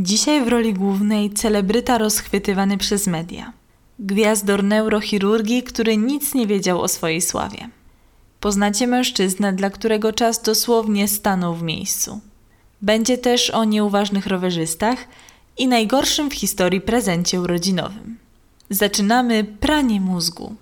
Dzisiaj w roli głównej celebryta rozchwytywany przez media. Gwiazdor neurochirurgii, który nic nie wiedział o swojej sławie. Poznacie mężczyznę, dla którego czas dosłownie stanął w miejscu. Będzie też o nieuważnych rowerzystach i najgorszym w historii prezencie urodzinowym. Zaczynamy pranie mózgu.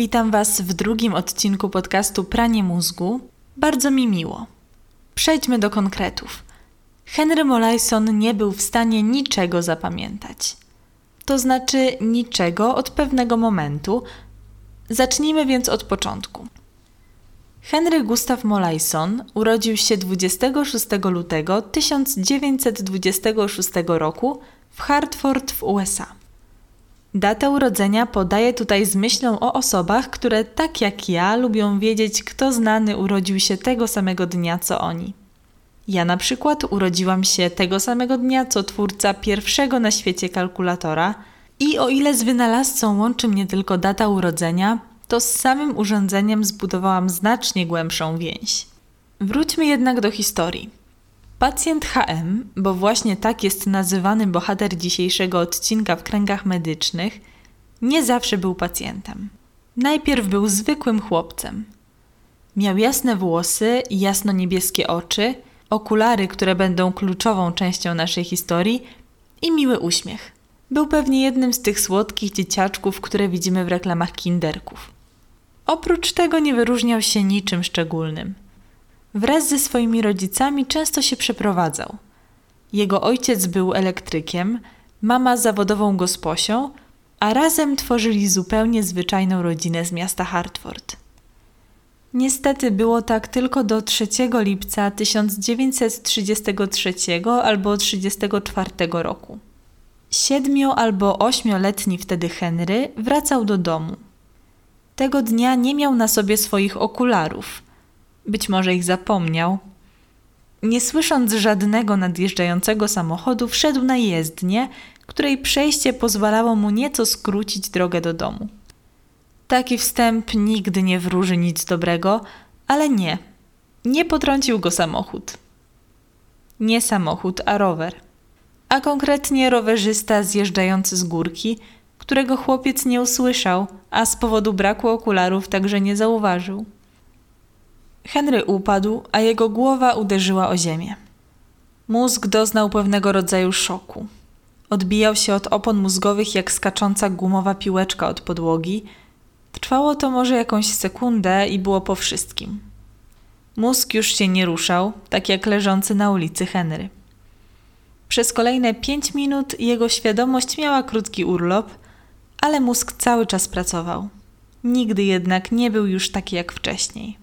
Witam Was w drugim odcinku podcastu Pranie mózgu. Bardzo mi miło. Przejdźmy do konkretów. Henry Molaison nie był w stanie niczego zapamiętać. To znaczy niczego od pewnego momentu. Zacznijmy więc od początku. Henry Gustav Molaison urodził się 26 lutego 1926 roku w Hartford w USA. Datę urodzenia podaję tutaj z myślą o osobach, które tak jak ja lubią wiedzieć, kto znany urodził się tego samego dnia co oni. Ja na przykład urodziłam się tego samego dnia co twórca pierwszego na świecie kalkulatora i o ile z wynalazcą łączy mnie tylko data urodzenia, to z samym urządzeniem zbudowałam znacznie głębszą więź. Wróćmy jednak do historii. Pacjent HM, bo właśnie tak jest nazywany bohater dzisiejszego odcinka w kręgach medycznych, nie zawsze był pacjentem. Najpierw był zwykłym chłopcem. Miał jasne włosy, jasno-niebieskie oczy, okulary, które będą kluczową częścią naszej historii i miły uśmiech. Był pewnie jednym z tych słodkich dzieciaczków, które widzimy w reklamach kinderków. Oprócz tego nie wyróżniał się niczym szczególnym. Wraz ze swoimi rodzicami często się przeprowadzał. Jego ojciec był elektrykiem, mama zawodową gosposią, a razem tworzyli zupełnie zwyczajną rodzinę z miasta Hartford. Niestety było tak tylko do 3 lipca 1933 albo 1934 roku. Siedmiu albo ośmioletni wtedy Henry wracał do domu. Tego dnia nie miał na sobie swoich okularów – być może ich zapomniał. Nie słysząc żadnego nadjeżdżającego samochodu, wszedł na jezdnię, której przejście pozwalało mu nieco skrócić drogę do domu. Taki wstęp nigdy nie wróży nic dobrego, ale nie. Nie potrącił go samochód. Nie samochód, a rower. A konkretnie rowerzysta zjeżdżający z górki, którego chłopiec nie usłyszał, a z powodu braku okularów także nie zauważył. Henry upadł, a jego głowa uderzyła o ziemię. Mózg doznał pewnego rodzaju szoku. Odbijał się od opon mózgowych jak skacząca gumowa piłeczka od podłogi. Trwało to może jakąś sekundę i było po wszystkim. Mózg już się nie ruszał, tak jak leżący na ulicy Henry. Przez kolejne pięć minut jego świadomość miała krótki urlop, ale mózg cały czas pracował. Nigdy jednak nie był już taki jak wcześniej.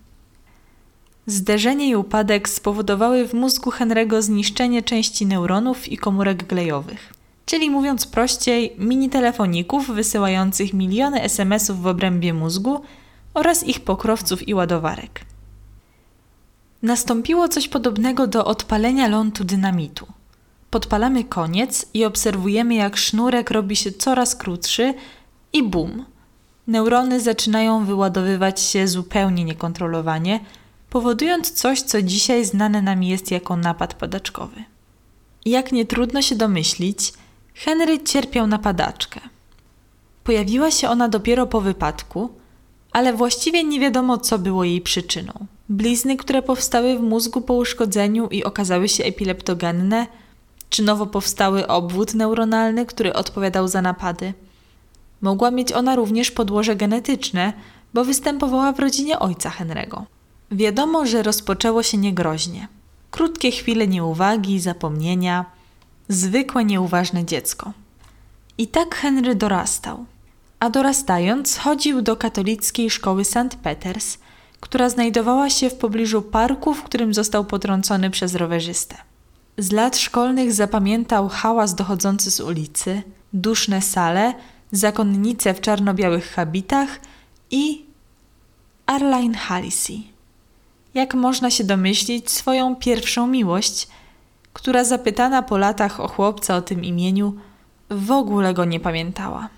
Zderzenie i upadek spowodowały w mózgu Henry'ego zniszczenie części neuronów i komórek glejowych. Czyli mówiąc prościej, mini telefoników wysyłających miliony SMS-ów w obrębie mózgu oraz ich pokrowców i ładowarek. Nastąpiło coś podobnego do odpalenia lądu dynamitu. Podpalamy koniec i obserwujemy, jak sznurek robi się coraz krótszy i bum. Neurony zaczynają wyładowywać się zupełnie niekontrolowanie, powodując coś, co dzisiaj znane nam jest jako napad padaczkowy. Jak nie trudno się domyślić, Henry cierpiał na padaczkę. Pojawiła się ona dopiero po wypadku, ale właściwie nie wiadomo, co było jej przyczyną. Blizny, które powstały w mózgu po uszkodzeniu i okazały się epileptogenne, czy nowo powstały obwód neuronalny, który odpowiadał za napady. Mogła mieć ona również podłoże genetyczne, bo występowała w rodzinie ojca Henry'ego. Wiadomo, że rozpoczęło się niegroźnie. Krótkie chwile nieuwagi, zapomnienia, zwykłe nieuważne dziecko. I tak Henry dorastał. A dorastając, chodził do katolickiej szkoły St. Peters, która znajdowała się w pobliżu parku, w którym został potrącony przez rowerzystę. Z lat szkolnych zapamiętał hałas dochodzący z ulicy, duszne sale, zakonnice w czarno-białych habitach i Arline Hallisey. Jak można się domyślić, swoją pierwszą miłość, która zapytana po latach o chłopca o tym imieniu, w ogóle go nie pamiętała.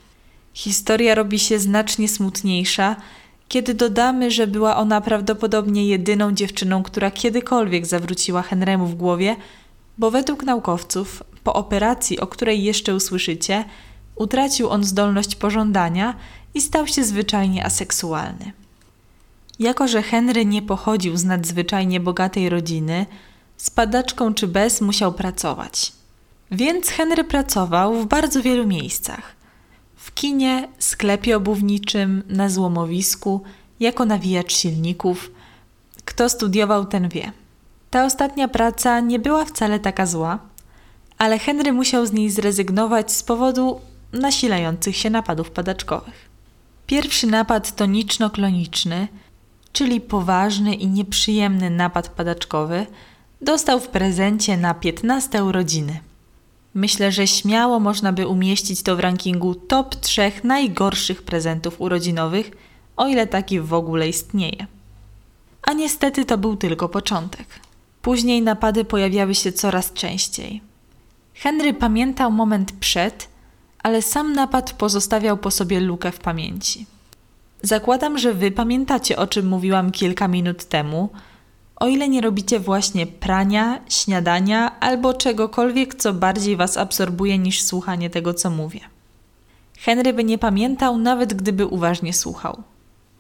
Historia robi się znacznie smutniejsza, kiedy dodamy, że była ona prawdopodobnie jedyną dziewczyną, która kiedykolwiek zawróciła Henrymu w głowie, bo według naukowców, po operacji, o której jeszcze usłyszycie, utracił on zdolność pożądania i stał się zwyczajnie aseksualny. Jako, że Henry nie pochodził z nadzwyczajnie bogatej rodziny, z padaczką czy bez musiał pracować. Więc Henry pracował w bardzo wielu miejscach. W kinie, sklepie obuwniczym, na złomowisku, jako nawijacz silników. Kto studiował, ten wie. Ta ostatnia praca nie była wcale taka zła, ale Henry musiał z niej zrezygnować z powodu nasilających się napadów padaczkowych. Pierwszy napad toniczno-kloniczny, czyli poważny i nieprzyjemny napad padaczkowy, dostał w prezencie na 15 urodziny. Myślę, że śmiało można by umieścić to w rankingu top trzech najgorszych prezentów urodzinowych, o ile taki w ogóle istnieje. A niestety to był tylko początek. Później napady pojawiały się coraz częściej. Henry pamiętał moment przed, ale sam napad pozostawiał po sobie lukę w pamięci. Zakładam, że wy pamiętacie, o czym mówiłam kilka minut temu, o ile nie robicie właśnie prania, śniadania albo czegokolwiek, co bardziej was absorbuje niż słuchanie tego, co mówię. Henry by nie pamiętał, nawet gdyby uważnie słuchał.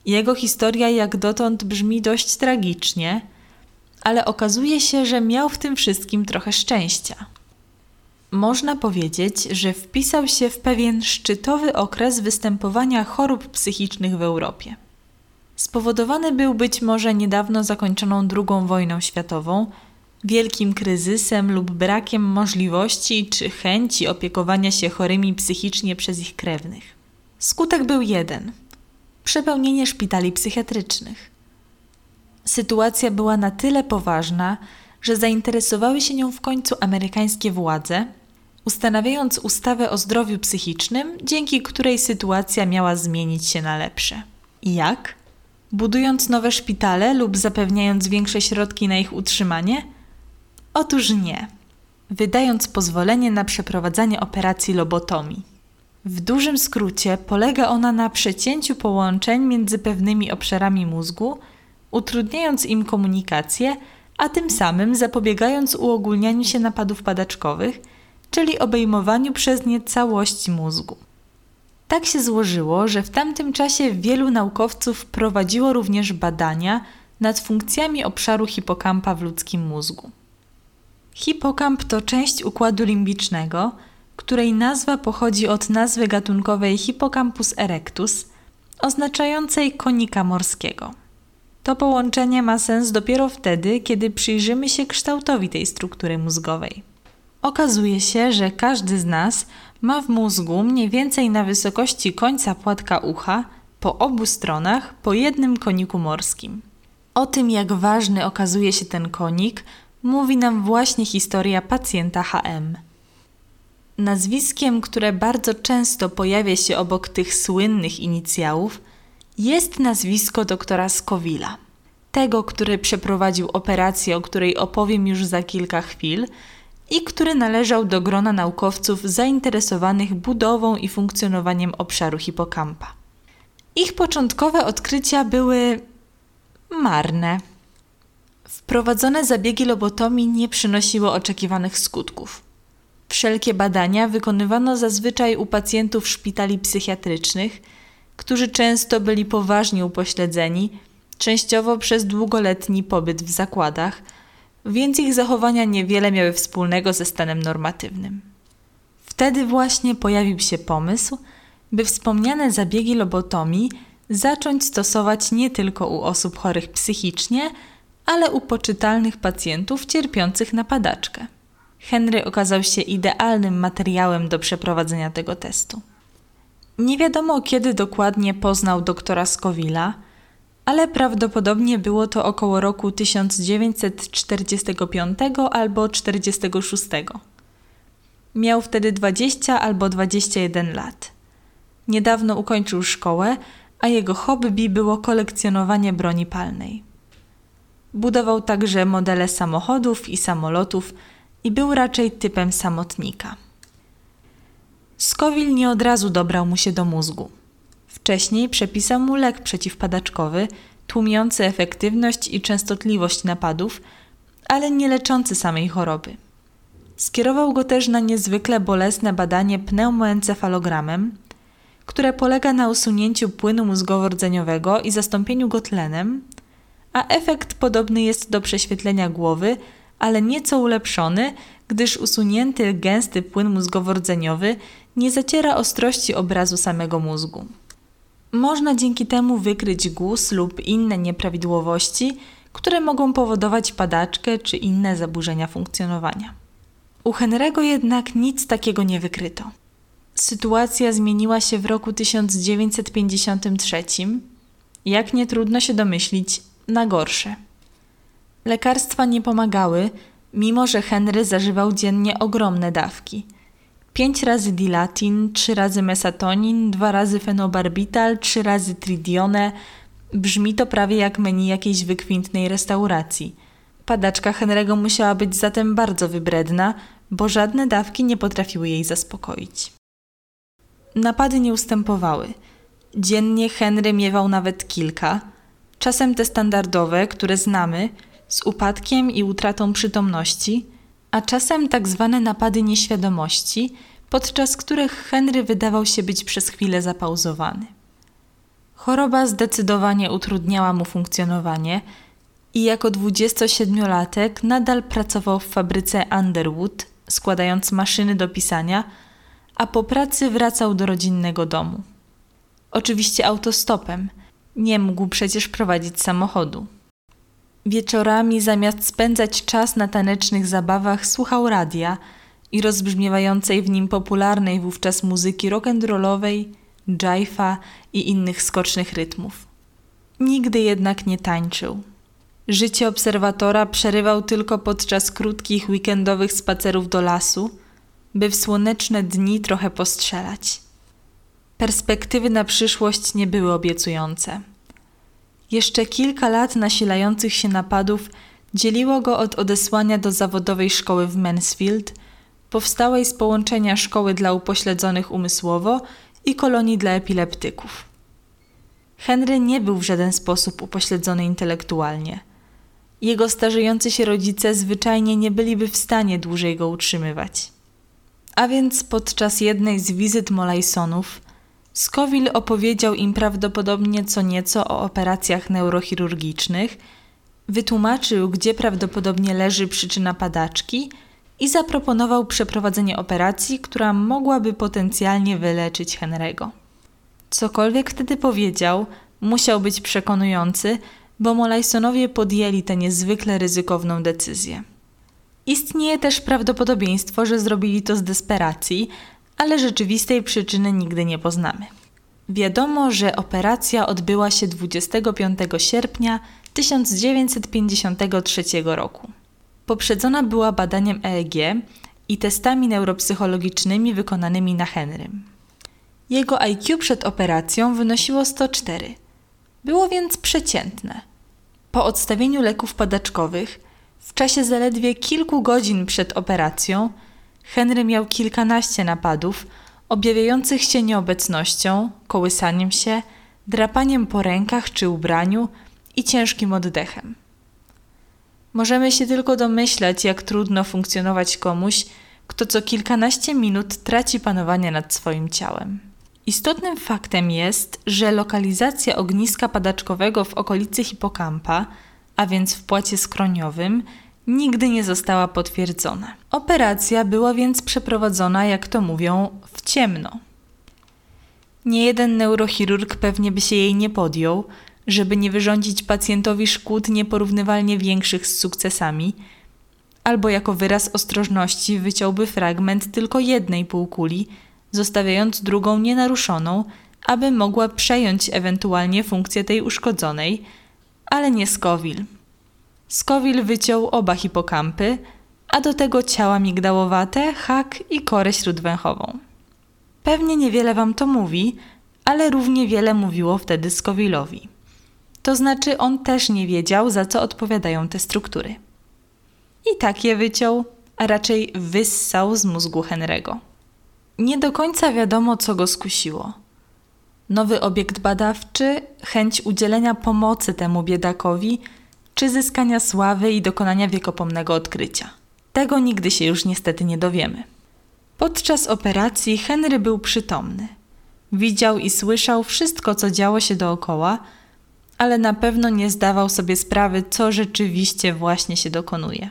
Jego historia jak dotąd brzmi dość tragicznie, ale okazuje się, że miał w tym wszystkim trochę szczęścia. Można powiedzieć, że wpisał się w pewien szczytowy okres występowania chorób psychicznych w Europie. Spowodowany był być może niedawno zakończoną II wojną światową, wielkim kryzysem lub brakiem możliwości czy chęci opiekowania się chorymi psychicznie przez ich krewnych. Skutek był jeden przepełnienie szpitali psychiatrycznych. Sytuacja była na tyle poważna, że zainteresowały się nią w końcu amerykańskie władze, ustanawiając ustawę o zdrowiu psychicznym, dzięki której sytuacja miała zmienić się na lepsze. I jak? budując nowe szpitale lub zapewniając większe środki na ich utrzymanie? Otóż nie, wydając pozwolenie na przeprowadzanie operacji lobotomii. W dużym skrócie polega ona na przecięciu połączeń między pewnymi obszarami mózgu, utrudniając im komunikację, a tym samym zapobiegając uogólnianiu się napadów padaczkowych, czyli obejmowaniu przez nie całości mózgu. Tak się złożyło, że w tamtym czasie wielu naukowców prowadziło również badania nad funkcjami obszaru hipokampa w ludzkim mózgu. Hipokamp to część układu limbicznego, której nazwa pochodzi od nazwy gatunkowej Hippocampus erectus, oznaczającej konika morskiego. To połączenie ma sens dopiero wtedy, kiedy przyjrzymy się kształtowi tej struktury mózgowej. Okazuje się, że każdy z nas ma w mózgu mniej więcej na wysokości końca płatka ucha, po obu stronach, po jednym koniku morskim. O tym, jak ważny okazuje się ten konik, mówi nam właśnie historia pacjenta HM. Nazwiskiem, które bardzo często pojawia się obok tych słynnych inicjałów, jest nazwisko doktora Scovilla. Tego, który przeprowadził operację, o której opowiem już za kilka chwil – i który należał do grona naukowców zainteresowanych budową i funkcjonowaniem obszaru hipokampa. Ich początkowe odkrycia były marne. Wprowadzone zabiegi lobotomii nie przynosiły oczekiwanych skutków. Wszelkie badania wykonywano zazwyczaj u pacjentów szpitali psychiatrycznych, którzy często byli poważnie upośledzeni, częściowo przez długoletni pobyt w zakładach – więc ich zachowania niewiele miały wspólnego ze stanem normatywnym. Wtedy właśnie pojawił się pomysł, by wspomniane zabiegi lobotomii zacząć stosować nie tylko u osób chorych psychicznie, ale u poczytalnych pacjentów cierpiących na padaczkę. Henry okazał się idealnym materiałem do przeprowadzenia tego testu. Nie wiadomo kiedy dokładnie poznał doktora Scovilla – ale prawdopodobnie było to około roku 1945 albo 46. Miał wtedy 20 albo 21 lat. Niedawno ukończył szkołę, a jego hobby było kolekcjonowanie broni palnej. Budował także modele samochodów i samolotów i był raczej typem samotnika. Scoville nie od razu dobrał mu się do mózgu. Wcześniej przepisał mu lek przeciwpadaczkowy, tłumiący efektywność i częstotliwość napadów, ale nie leczący samej choroby. Skierował go też na niezwykle bolesne badanie pneumoencefalogramem, które polega na usunięciu płynu mózgowo-rdzeniowego i zastąpieniu go tlenem, a efekt podobny jest do prześwietlenia głowy, ale nieco ulepszony, gdyż usunięty gęsty płyn mózgowo-rdzeniowy nie zaciera ostrości obrazu samego mózgu. Można dzięki temu wykryć guz lub inne nieprawidłowości, które mogą powodować padaczkę czy inne zaburzenia funkcjonowania. U Henry'ego jednak nic takiego nie wykryto. Sytuacja zmieniła się w roku 1953, jak nie trudno się domyślić, na gorsze. Lekarstwa nie pomagały, mimo że Henry zażywał dziennie ogromne dawki. Pięć razy dilatin, trzy razy mesatonin, dwa razy fenobarbital, trzy razy tridione. Brzmi to prawie jak menu jakiejś wykwintnej restauracji. Padaczka Henry'ego musiała być zatem bardzo wybredna, bo żadne dawki nie potrafiły jej zaspokoić. Napady nie ustępowały. Dziennie Henry miewał nawet kilka, czasem te standardowe, które znamy, z upadkiem i utratą przytomności, a czasem tak zwane napady nieświadomości, podczas których Henry wydawał się być przez chwilę zapauzowany. Choroba zdecydowanie utrudniała mu funkcjonowanie i jako 27-latek nadal pracował w fabryce Underwood, składając maszyny do pisania, a po pracy wracał do rodzinnego domu. Oczywiście autostopem, nie mógł przecież prowadzić samochodu. Wieczorami zamiast spędzać czas na tanecznych zabawach słuchał radia i rozbrzmiewającej w nim popularnej wówczas muzyki rock'n'rollowej, jive'a i innych skocznych rytmów. Nigdy jednak nie tańczył. Życie obserwatora przerywał tylko podczas krótkich weekendowych spacerów do lasu, by w słoneczne dni trochę postrzelać. Perspektywy na przyszłość nie były obiecujące. Jeszcze kilka lat nasilających się napadów dzieliło go od odesłania do zawodowej szkoły w Mansfield, powstałej z połączenia szkoły dla upośledzonych umysłowo i kolonii dla epileptyków. Henry nie był w żaden sposób upośledzony intelektualnie. Jego starzejący się rodzice zwyczajnie nie byliby w stanie dłużej go utrzymywać. A więc podczas jednej z wizyt Molaysonów Scoville opowiedział im prawdopodobnie co nieco o operacjach neurochirurgicznych, wytłumaczył, gdzie prawdopodobnie leży przyczyna padaczki i zaproponował przeprowadzenie operacji, która mogłaby potencjalnie wyleczyć Henry'ego. Cokolwiek wtedy powiedział, musiał być przekonujący, bo Molajsonowie podjęli tę niezwykle ryzykowną decyzję. Istnieje też prawdopodobieństwo, że zrobili to z desperacji, ale rzeczywistej przyczyny nigdy nie poznamy. Wiadomo, że operacja odbyła się 25 sierpnia 1953 roku. Poprzedzona była badaniem EEG i testami neuropsychologicznymi wykonanymi na Henrym. Jego IQ przed operacją wynosiło 104. Było więc przeciętne. Po odstawieniu leków padaczkowych, w czasie zaledwie kilku godzin przed operacją, Henry miał kilkanaście napadów, objawiających się nieobecnością, kołysaniem się, drapaniem po rękach czy ubraniu i ciężkim oddechem. Możemy się tylko domyślać, jak trudno funkcjonować komuś, kto co kilkanaście minut traci panowanie nad swoim ciałem. Istotnym faktem jest, że lokalizacja ogniska padaczkowego w okolicy hipokampa, a więc w płacie skroniowym, nigdy nie została potwierdzona. Operacja była więc przeprowadzona, jak to mówią, w ciemno. Nie jeden neurochirurg pewnie by się jej nie podjął, żeby nie wyrządzić pacjentowi szkód nieporównywalnie większych z sukcesami, albo jako wyraz ostrożności wyciąłby fragment tylko jednej półkuli, zostawiając drugą nienaruszoną, aby mogła przejąć ewentualnie funkcję tej uszkodzonej, ale nie Scoville. Scoville wyciął oba hipokampy, a do tego ciała migdałowate, hak i korę śródwęchową. Pewnie niewiele wam to mówi, ale równie wiele mówiło wtedy Scoville'owi. To znaczy, on też nie wiedział, za co odpowiadają te struktury. I tak je wyciął, a raczej wyssał z mózgu Henry'ego. Nie do końca wiadomo, co go skusiło. Nowy obiekt badawczy, chęć udzielenia pomocy temu biedakowi, czy zyskania sławy i dokonania wiekopomnego odkrycia. Tego nigdy się już niestety nie dowiemy. Podczas operacji Henry był przytomny. Widział i słyszał wszystko, co działo się dookoła, ale na pewno nie zdawał sobie sprawy, co rzeczywiście właśnie się dokonuje.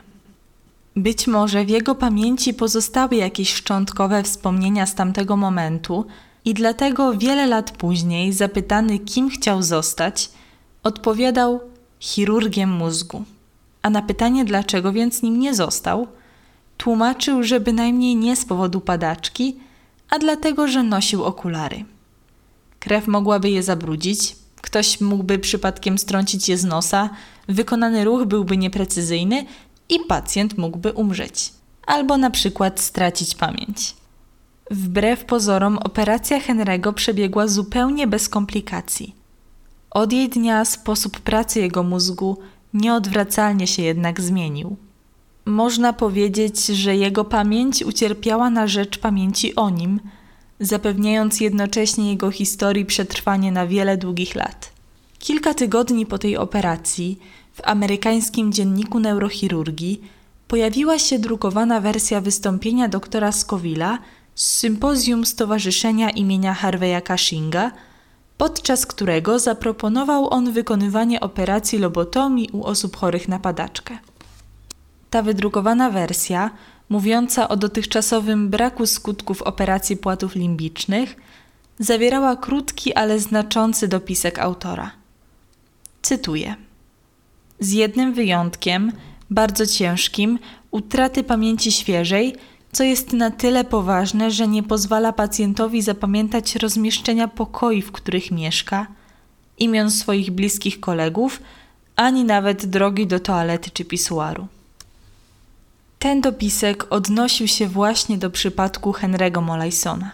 Być może w jego pamięci pozostały jakieś szczątkowe wspomnienia z tamtego momentu, i dlatego wiele lat później, zapytany, kim chciał zostać, odpowiadał chirurgiem mózgu. A na pytanie, dlaczego więc nim nie został, tłumaczył, że bynajmniej nie z powodu padaczki, a dlatego, że nosił okulary. Krew mogłaby je zabrudzić, ktoś mógłby przypadkiem strącić je z nosa, wykonany ruch byłby nieprecyzyjny i pacjent mógłby umrzeć, albo na przykład stracić pamięć. Wbrew pozorom, operacja Henry'ego przebiegła zupełnie bez komplikacji. Od jej dnia sposób pracy jego mózgu nieodwracalnie się jednak zmienił. Można powiedzieć, że jego pamięć ucierpiała na rzecz pamięci o nim, zapewniając jednocześnie jego historii przetrwanie na wiele długich lat. Kilka tygodni po tej operacji w amerykańskim dzienniku neurochirurgii pojawiła się drukowana wersja wystąpienia doktora Scovilla z sympozjum Stowarzyszenia imienia Harveya Cushinga, podczas którego zaproponował on wykonywanie operacji lobotomii u osób chorych na padaczkę. Ta wydrukowana wersja, mówiąca o dotychczasowym braku skutków operacji płatów limbicznych, zawierała krótki, ale znaczący dopisek autora. Cytuję: Z jednym wyjątkiem, bardzo ciężkim, utraty pamięci świeżej, co jest na tyle poważne, że nie pozwala pacjentowi zapamiętać rozmieszczenia pokoi, w których mieszka, imion swoich bliskich kolegów, ani nawet drogi do toalety czy pisuaru. Ten dopisek odnosił się właśnie do przypadku Henry'ego Molaysona.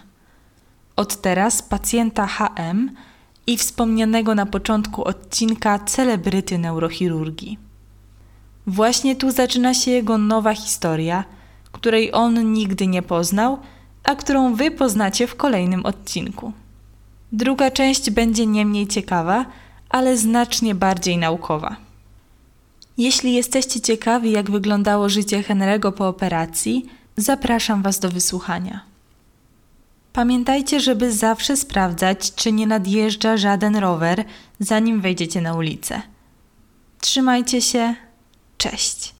Od teraz pacjenta HM i wspomnianego na początku odcinka celebryty neurochirurgii. Właśnie tu zaczyna się jego nowa historia – której on nigdy nie poznał, a którą wy poznacie w kolejnym odcinku. Druga część będzie nie mniej ciekawa, ale znacznie bardziej naukowa. Jeśli jesteście ciekawi, jak wyglądało życie Henry'ego po operacji, zapraszam Was do wysłuchania. Pamiętajcie, żeby zawsze sprawdzać, czy nie nadjeżdża żaden rower, zanim wejdziecie na ulicę. Trzymajcie się, cześć!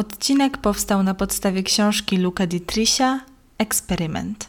Odcinek powstał na podstawie książki Luca Dietricha Eksperyment.